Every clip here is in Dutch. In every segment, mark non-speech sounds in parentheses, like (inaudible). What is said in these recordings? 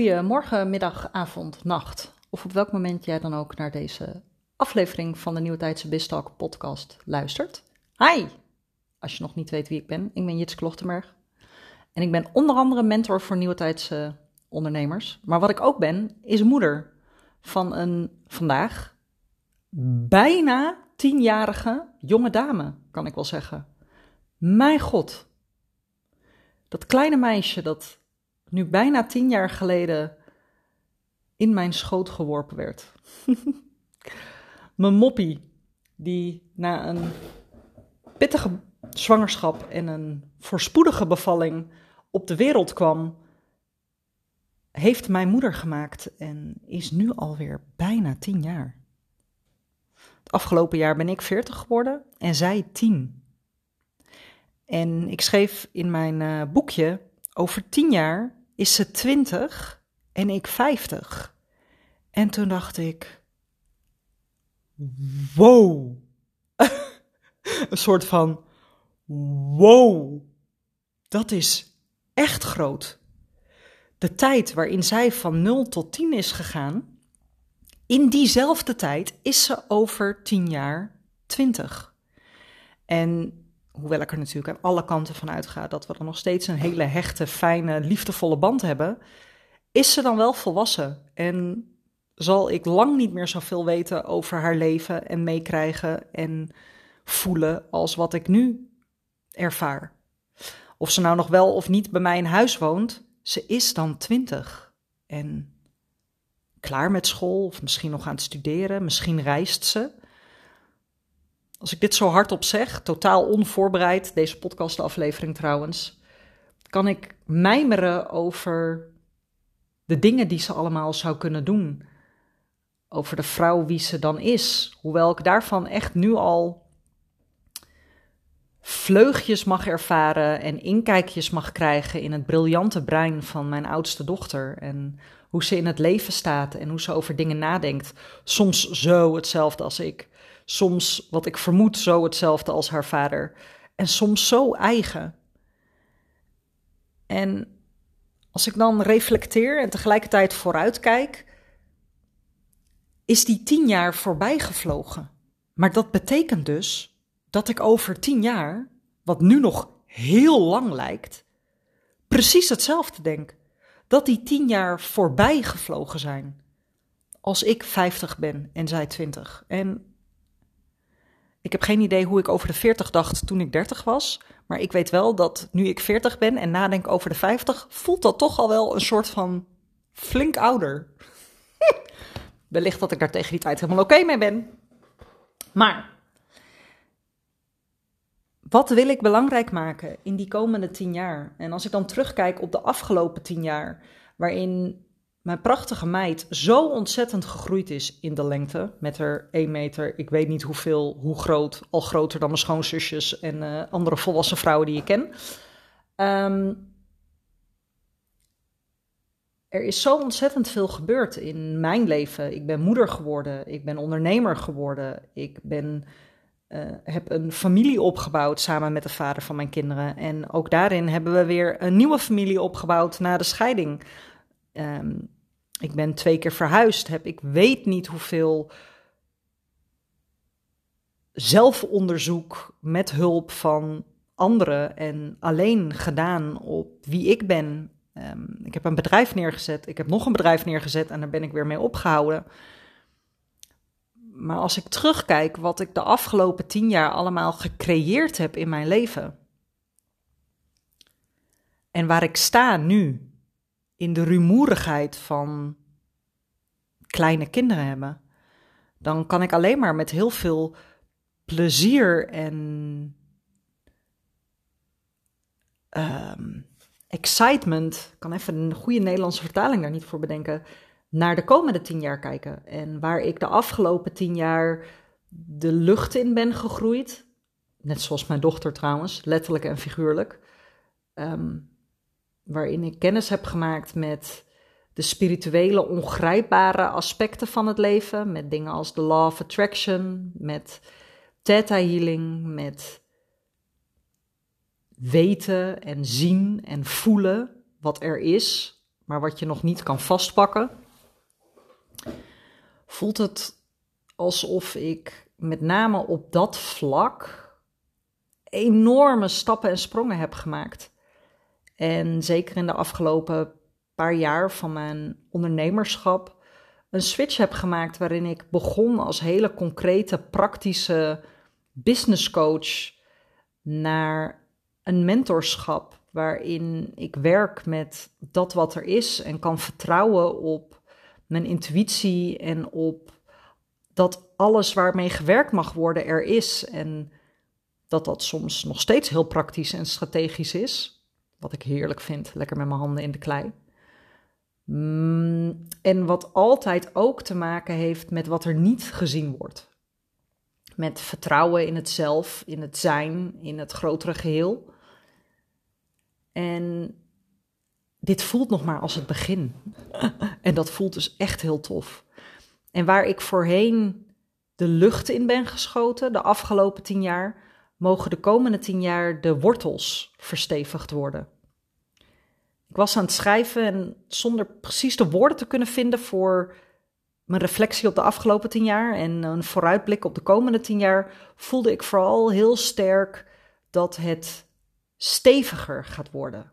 Goedemorgen, middag, avond, nacht. Of op welk moment jij dan ook naar deze aflevering van de Nieuwe Tijdse Bistalk podcast luistert. Hi! Als je nog niet weet wie ik ben, ik ben Jits Klochtenberg. En ik ben onder andere mentor voor Nieuwe Tijdse ondernemers. Maar wat ik ook ben, is moeder van een vandaag bijna tienjarige jonge dame, kan ik wel zeggen. Mijn god. Dat kleine meisje dat nu bijna tien jaar geleden in mijn schoot geworpen werd. (laughs) mijn moppie, die na een pittige zwangerschap en een voorspoedige bevalling op de wereld kwam, heeft mijn moeder gemaakt en is nu alweer bijna tien jaar. Het afgelopen jaar ben ik veertig geworden en zij tien. En ik schreef in mijn uh, boekje, over tien jaar is ze twintig en ik vijftig. En toen dacht ik, wow. (laughs) een soort van, wow, dat is echt groot. De tijd waarin zij van 0 tot 10 is gegaan, in diezelfde tijd is ze over 10 jaar 20. En hoewel ik er natuurlijk aan alle kanten van uitga dat we dan nog steeds een hele hechte, fijne, liefdevolle band hebben, is ze dan wel volwassen en zal ik lang niet meer zoveel weten over haar leven en meekrijgen en voelen als wat ik nu ervaar. Of ze nou nog wel of niet bij mij in huis woont, ze is dan twintig en klaar met school of misschien nog aan het studeren, misschien reist ze. Als ik dit zo hardop zeg, totaal onvoorbereid, deze podcastaflevering trouwens, kan ik mijmeren over de dingen die ze allemaal zou kunnen doen. Over de vrouw wie ze dan is. Hoewel ik daarvan echt nu al vleugjes mag ervaren en inkijkjes mag krijgen in het briljante brein van mijn oudste dochter. En hoe ze in het leven staat en hoe ze over dingen nadenkt. Soms zo hetzelfde als ik. Soms, wat ik vermoed, zo hetzelfde als haar vader. En soms zo eigen. En als ik dan reflecteer en tegelijkertijd vooruitkijk, is die tien jaar voorbij gevlogen. Maar dat betekent dus dat ik over tien jaar, wat nu nog heel lang lijkt, precies hetzelfde denk. Dat die tien jaar voorbij gevlogen zijn. Als ik 50 ben en zij 20. En ik heb geen idee hoe ik over de 40 dacht toen ik 30 was. Maar ik weet wel dat nu ik 40 ben en nadenk over de 50, voelt dat toch al wel een soort van flink ouder. (laughs) Wellicht dat ik daar tegen die tijd helemaal oké mee ben. Maar wat wil ik belangrijk maken in die komende tien jaar? En als ik dan terugkijk op de afgelopen tien jaar, waarin mijn prachtige meid zo ontzettend gegroeid is in de lengte. Met haar 1 meter, ik weet niet hoeveel, hoe groot, al groter dan mijn schoonzusjes en uh, andere volwassen vrouwen die ik ken. Um, er is zo ontzettend veel gebeurd in mijn leven. Ik ben moeder geworden, ik ben ondernemer geworden, ik ben, uh, heb een familie opgebouwd samen met de vader van mijn kinderen. En ook daarin hebben we weer een nieuwe familie opgebouwd na de scheiding. Um, ik ben twee keer verhuisd, heb ik weet niet hoeveel zelfonderzoek met hulp van anderen en alleen gedaan op wie ik ben. Um, ik heb een bedrijf neergezet, ik heb nog een bedrijf neergezet en daar ben ik weer mee opgehouden. Maar als ik terugkijk wat ik de afgelopen tien jaar allemaal gecreëerd heb in mijn leven. En waar ik sta nu, in de rumoerigheid van kleine kinderen hebben, dan kan ik alleen maar met heel veel plezier en um, excitement, kan even een goede Nederlandse vertaling daar niet voor bedenken, naar de komende tien jaar kijken. En waar ik de afgelopen tien jaar de lucht in ben gegroeid, net zoals mijn dochter trouwens, letterlijk en figuurlijk. Um, waarin ik kennis heb gemaakt met de spirituele, ongrijpbare aspecten van het leven. Met dingen als de Law of Attraction, met Theta Healing, met weten en zien en voelen wat er is. maar wat je nog niet kan vastpakken, voelt het alsof ik met name op dat vlak enorme stappen en sprongen heb gemaakt. En zeker in de afgelopen paar jaar van mijn ondernemerschap een switch heb gemaakt waarin ik begon als hele concrete, praktische business coach naar een mentorschap waarin ik werk met dat wat er is en kan vertrouwen op mijn intuïtie en op dat alles waarmee gewerkt mag worden er is en dat dat soms nog steeds heel praktisch en strategisch is, wat ik heerlijk vind, lekker met mijn handen in de klei. Mm, en wat altijd ook te maken heeft met wat er niet gezien wordt. Met vertrouwen in het zelf, in het zijn, in het grotere geheel. En dit voelt nog maar als het begin. (laughs) en dat voelt dus echt heel tof. En waar ik voorheen de lucht in ben geschoten de afgelopen tien jaar, mogen de komende tien jaar de wortels verstevigd worden. Ik was aan het schrijven en zonder precies de woorden te kunnen vinden voor mijn reflectie op de afgelopen tien jaar en een vooruitblik op de komende tien jaar, voelde ik vooral heel sterk dat het steviger gaat worden.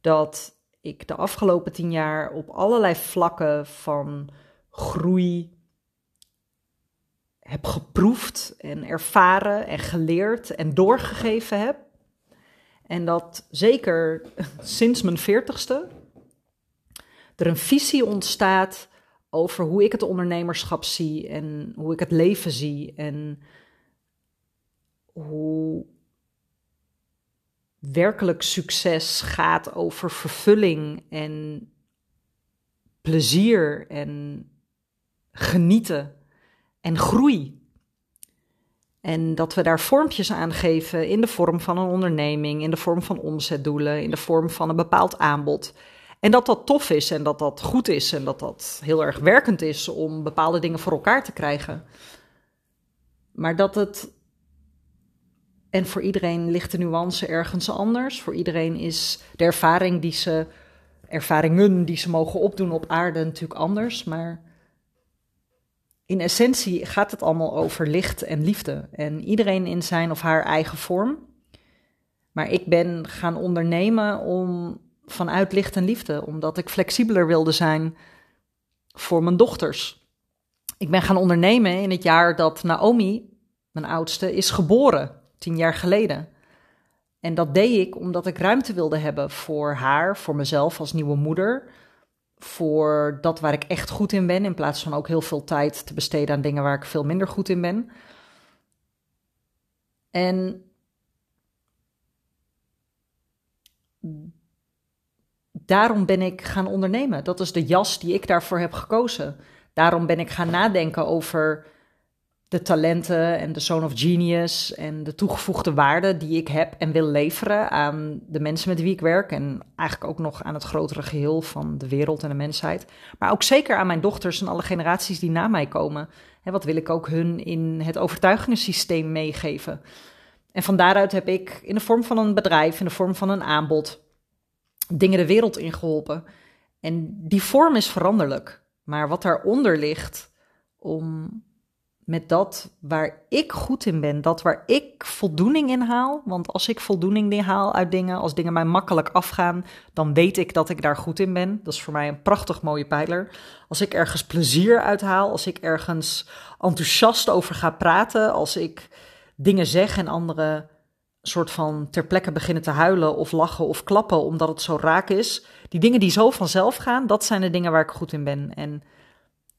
Dat ik de afgelopen tien jaar op allerlei vlakken van groei heb geproefd en ervaren en geleerd en doorgegeven heb. En dat zeker (laughs) sinds mijn veertigste er een visie ontstaat over hoe ik het ondernemerschap zie en hoe ik het leven zie en hoe werkelijk succes gaat over vervulling en plezier en genieten en groei. En dat we daar vormpjes aan geven in de vorm van een onderneming, in de vorm van omzetdoelen, in de vorm van een bepaald aanbod. En dat dat tof is en dat dat goed is en dat dat heel erg werkend is om bepaalde dingen voor elkaar te krijgen. Maar dat het. En voor iedereen ligt de nuance ergens anders. Voor iedereen is de ervaring die ze. ervaringen die ze mogen opdoen op aarde natuurlijk anders. Maar in essentie gaat het allemaal over licht en liefde. En iedereen in zijn of haar eigen vorm. Maar ik ben gaan ondernemen om vanuit licht en liefde, omdat ik flexibeler wilde zijn voor mijn dochters. Ik ben gaan ondernemen in het jaar dat Naomi, mijn oudste, is geboren, tien jaar geleden. En dat deed ik omdat ik ruimte wilde hebben voor haar, voor mezelf als nieuwe moeder, voor dat waar ik echt goed in ben, in plaats van ook heel veel tijd te besteden aan dingen waar ik veel minder goed in ben. En daarom ben ik gaan ondernemen. Dat is de jas die ik daarvoor heb gekozen. Daarom ben ik gaan nadenken over de talenten en de zone of genius en de toegevoegde waarde die ik heb en wil leveren aan de mensen met wie ik werk en eigenlijk ook nog aan het grotere geheel van de wereld en de mensheid. Maar ook zeker aan mijn dochters en alle generaties die na mij komen. En wat wil ik ook hun in het overtuigingssysteem meegeven? En van daaruit heb ik in de vorm van een bedrijf, in de vorm van een aanbod, dingen de wereld in geholpen. En die vorm is veranderlijk. Maar wat daaronder ligt, om met dat waar ik goed in ben, dat waar ik voldoening in haal. Want als ik voldoening in haal uit dingen, als dingen mij makkelijk afgaan, dan weet ik dat ik daar goed in ben. Dat is voor mij een prachtig mooie pijler. Als ik ergens plezier uit haal, als ik ergens enthousiast over ga praten, als ik dingen zeg en anderen soort van ter plekke beginnen te huilen of lachen of klappen omdat het zo raak is. Die dingen die zo vanzelf gaan, dat zijn de dingen waar ik goed in ben. En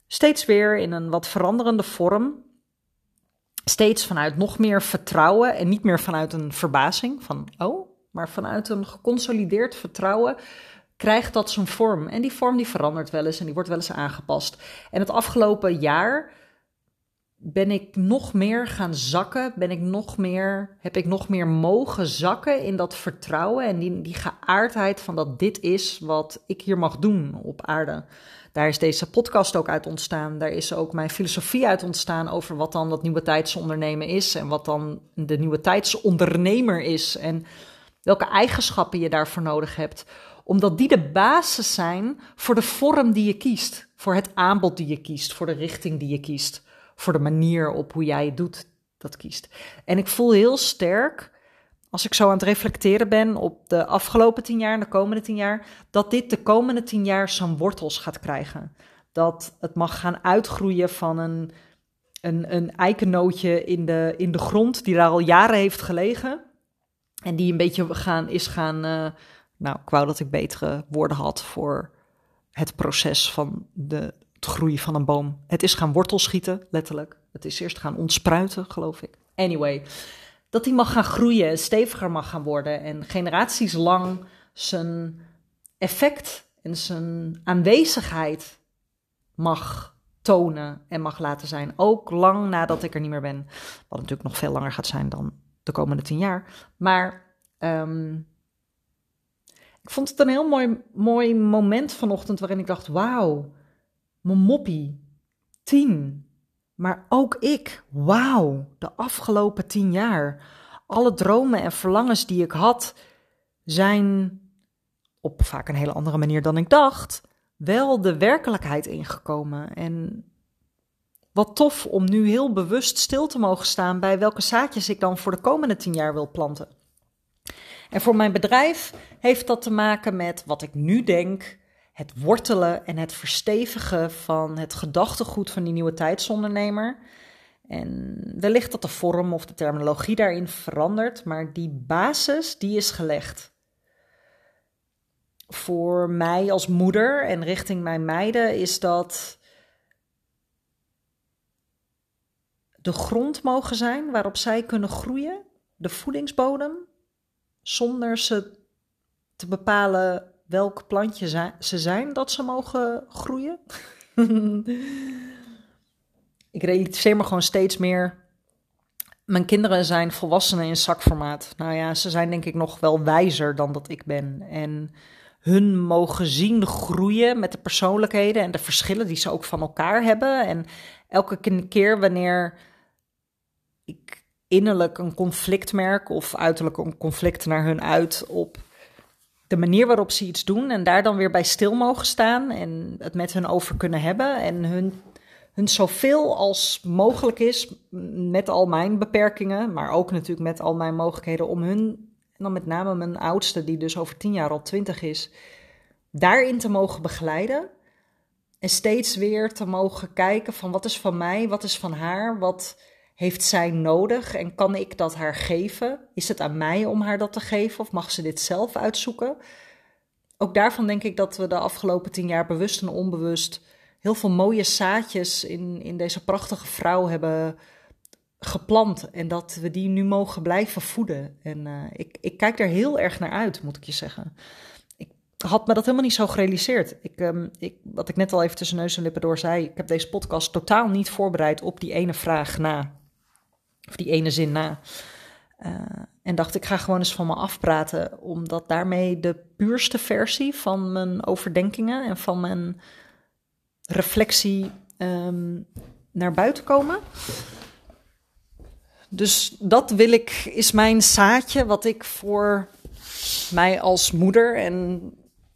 steeds weer in een wat veranderende vorm. Steeds vanuit nog meer vertrouwen en niet meer vanuit een verbazing van oh, maar vanuit een geconsolideerd vertrouwen krijgt dat zijn vorm. En die vorm die verandert wel eens en die wordt wel eens aangepast. En het afgelopen jaar ben ik nog meer gaan zakken, ben ik nog meer, heb ik nog meer mogen zakken in dat vertrouwen en die, die geaardheid van dat dit is wat ik hier mag doen op aarde. Daar is deze podcast ook uit ontstaan. Daar is ook mijn filosofie uit ontstaan over wat dan dat nieuwe tijdsondernemen is en wat dan de nieuwe tijdsondernemer is en welke eigenschappen je daarvoor nodig hebt Omdat die de basis zijn voor de vorm die je kiest. Voor het aanbod die je kiest. Voor de richting die je kiest. Voor de manier op hoe jij het doet, dat kiest. En ik voel heel sterk, als ik zo aan het reflecteren ben op de afgelopen tien jaar en de komende tien jaar, dat dit de komende tien jaar zijn wortels gaat krijgen. Dat het mag gaan uitgroeien van een, een, een eikennootje in de, in de grond die daar al jaren heeft gelegen. En die een beetje gaan, is gaan. Uh, nou, ik wou dat ik betere woorden had voor het proces van de, het groeien van een boom. Het is gaan wortels schieten, letterlijk. Het is eerst gaan ontspruiten, geloof ik. Anyway, dat die mag gaan groeien, steviger mag gaan worden en generaties lang zijn effect en zijn aanwezigheid mag tonen en mag laten zijn. Ook lang nadat ik er niet meer ben. Wat natuurlijk nog veel langer gaat zijn dan de komende tien jaar. Maar um, ik vond het een heel mooi, mooi moment vanochtend waarin ik dacht: wauw, mijn moppie, tien. Maar ook ik, wauw, de afgelopen tien jaar. Alle dromen en verlangens die ik had, zijn op vaak een hele andere manier dan ik dacht, wel de werkelijkheid ingekomen. En wat tof om nu heel bewust stil te mogen staan bij welke zaadjes ik dan voor de komende tien jaar wil planten. En voor mijn bedrijf heeft dat te maken met wat ik nu denk, het wortelen en het verstevigen van het gedachtegoed van die nieuwe tijdsondernemer. En wellicht dat de vorm of de terminologie daarin verandert, maar die basis die is gelegd. Voor mij als moeder en richting mijn meiden is dat de grond mogen zijn waarop zij kunnen groeien, de voedingsbodem, zonder ze te bepalen welk plantje ze zijn dat ze mogen groeien. (laughs) ik realiseer me gewoon steeds meer. Mijn kinderen zijn volwassenen in zakformaat. Nou ja, ze zijn denk ik nog wel wijzer dan dat ik ben. En hun mogen zien groeien met de persoonlijkheden en de verschillen die ze ook van elkaar hebben. En elke keer wanneer ik innerlijk een conflict merk of uiterlijk een conflict naar hun uit op de manier waarop ze iets doen en daar dan weer bij stil mogen staan en het met hun over kunnen hebben en hun, hun zoveel als mogelijk is met al mijn beperkingen, maar ook natuurlijk met al mijn mogelijkheden om hun, en dan met name mijn oudste die dus over tien jaar al twintig is, daarin te mogen begeleiden en steeds weer te mogen kijken van wat is van mij, wat is van haar, wat heeft zij nodig en kan ik dat haar geven? Is het aan mij om haar dat te geven of mag ze dit zelf uitzoeken? Ook daarvan denk ik dat we de afgelopen tien jaar bewust en onbewust heel veel mooie zaadjes in, in deze prachtige vrouw hebben geplant. En dat we die nu mogen blijven voeden. En uh, ik, ik kijk er heel erg naar uit, moet ik je zeggen. Ik had me dat helemaal niet zo gerealiseerd. Ik, um, ik, wat ik net al even tussen neus en lippen door zei, ik heb deze podcast totaal niet voorbereid op die ene vraag na. Of die ene zin na. Uh, en dacht, ik ga gewoon eens van me afpraten, omdat daarmee de puurste versie van mijn overdenkingen en van mijn reflectie um, naar buiten komen. Dus dat wil ik, is mijn zaadje wat ik voor mij als moeder en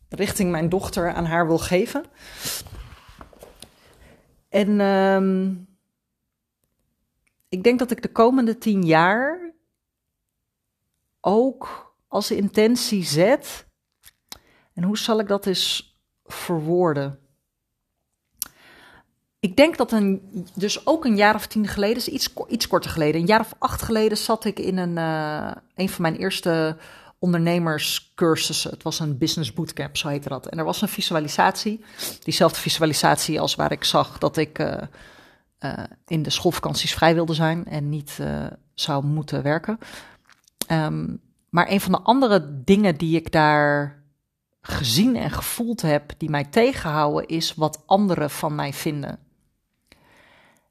richting mijn dochter aan haar wil geven. En um, ik denk dat ik de komende tien jaar ook als intentie zet. En hoe zal ik dat eens verwoorden? Ik denk dat een, dus ook een jaar of tien geleden, iets, iets korter geleden, een jaar of acht geleden zat ik in een, uh, een van mijn eerste ondernemerscursussen. Het was een business bootcamp, zo heette dat. En er was een visualisatie, diezelfde visualisatie als waar ik zag dat ik uh, in de schoolvakanties vrij wilde zijn en niet uh, zou moeten werken. Um, maar een van de andere dingen die ik daar gezien en gevoeld heb, die mij tegenhouden, is wat anderen van mij vinden.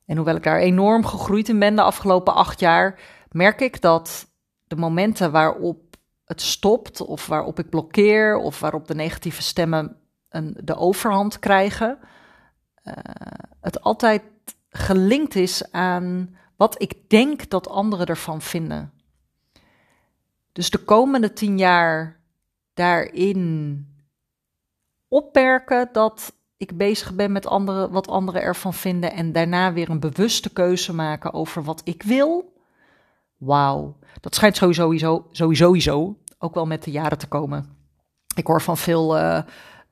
En hoewel ik daar enorm gegroeid in ben de afgelopen acht jaar, merk ik dat de momenten waarop het stopt, of waarop ik blokkeer, of waarop de negatieve stemmen een, de overhand krijgen, uh, het altijd gelinkt is aan wat ik denk dat anderen ervan vinden. Dus de komende tien jaar daarin opperken dat ik bezig ben met anderen, wat anderen ervan vinden en daarna weer een bewuste keuze maken over wat ik wil. Wauw, dat schijnt sowieso, sowieso, sowieso ook wel met de jaren te komen. Ik hoor van veel uh,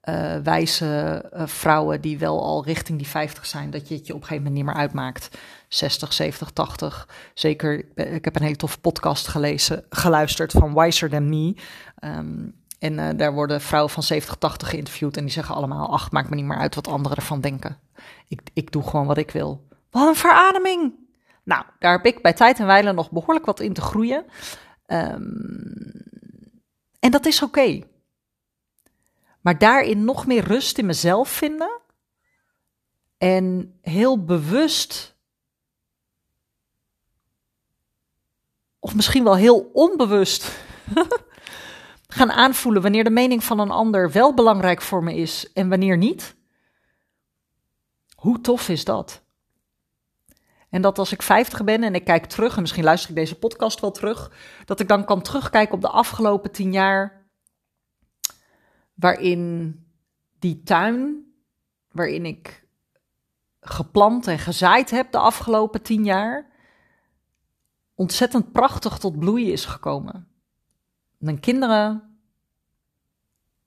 uh, wijze uh, vrouwen die wel al richting die 50 zijn, dat je het je op een gegeven moment niet meer uitmaakt. 60, 70, 80. Zeker, ik heb een hele toffe podcast gelezen, geluisterd van Wiser Than Me. Um, en daar worden vrouwen van 70, 80 geïnterviewd en die zeggen allemaal, ach, maakt me niet meer uit wat anderen ervan denken. Ik, ik doe gewoon wat ik wil. Wat een verademing! Nou, daar heb ik bij tijd en wijle nog behoorlijk wat in te groeien. Um, en dat is oké. Maar daarin nog meer rust in mezelf vinden. En heel bewust. Of misschien wel heel onbewust. (laughs) gaan aanvoelen wanneer de mening van een ander wel belangrijk voor me is en wanneer niet. Hoe tof is dat? En dat als ik 50 ben en ik kijk terug, en misschien luister ik deze podcast wel terug, dat ik dan kan terugkijken op de afgelopen tien jaar, waarin die tuin, waarin ik geplant en gezaaid heb de afgelopen tien jaar, ontzettend prachtig tot bloeien is gekomen. Mijn kinderen,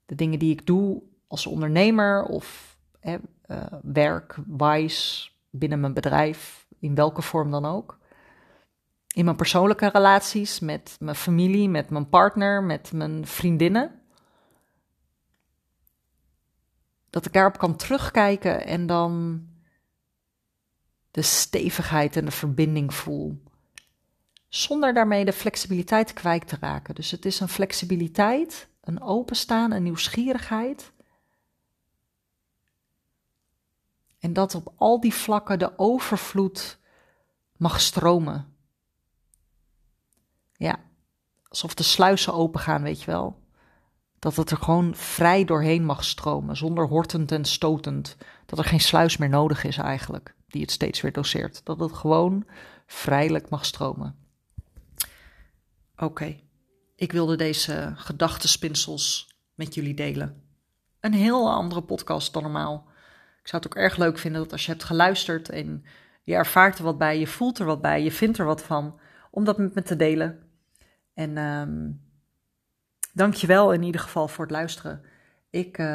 de dingen die ik doe als ondernemer of eh, werk, wise binnen mijn bedrijf, in welke vorm dan ook. In mijn persoonlijke relaties met mijn familie, met mijn partner, met mijn vriendinnen. Dat ik daarop kan terugkijken en dan de stevigheid en de verbinding voel. Zonder daarmee de flexibiliteit kwijt te raken. Dus het is een flexibiliteit, een openstaan, een nieuwsgierigheid. En dat op al die vlakken de overvloed mag stromen. Ja, alsof de sluizen open gaan, weet je wel. Dat het er gewoon vrij doorheen mag stromen, zonder hortend en stotend. Dat er geen sluis meer nodig is eigenlijk, die het steeds weer doseert. Dat het gewoon vrijelijk mag stromen. Oké, ik wilde deze gedachtenspinsels met jullie delen. Een heel andere podcast dan normaal. Ik zou het ook erg leuk vinden dat als je hebt geluisterd en je ervaart er wat bij, je voelt er wat bij, je vindt er wat van, om dat met me te delen. En um, dank je wel in ieder geval voor het luisteren. Ik uh,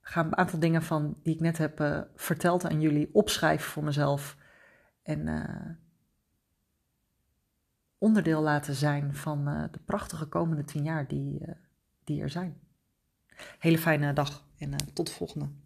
ga een aantal dingen van die ik net heb uh, verteld aan jullie opschrijven voor mezelf. En uh, onderdeel laten zijn van de prachtige komende tien jaar die, die er zijn. Hele fijne dag en tot de volgende.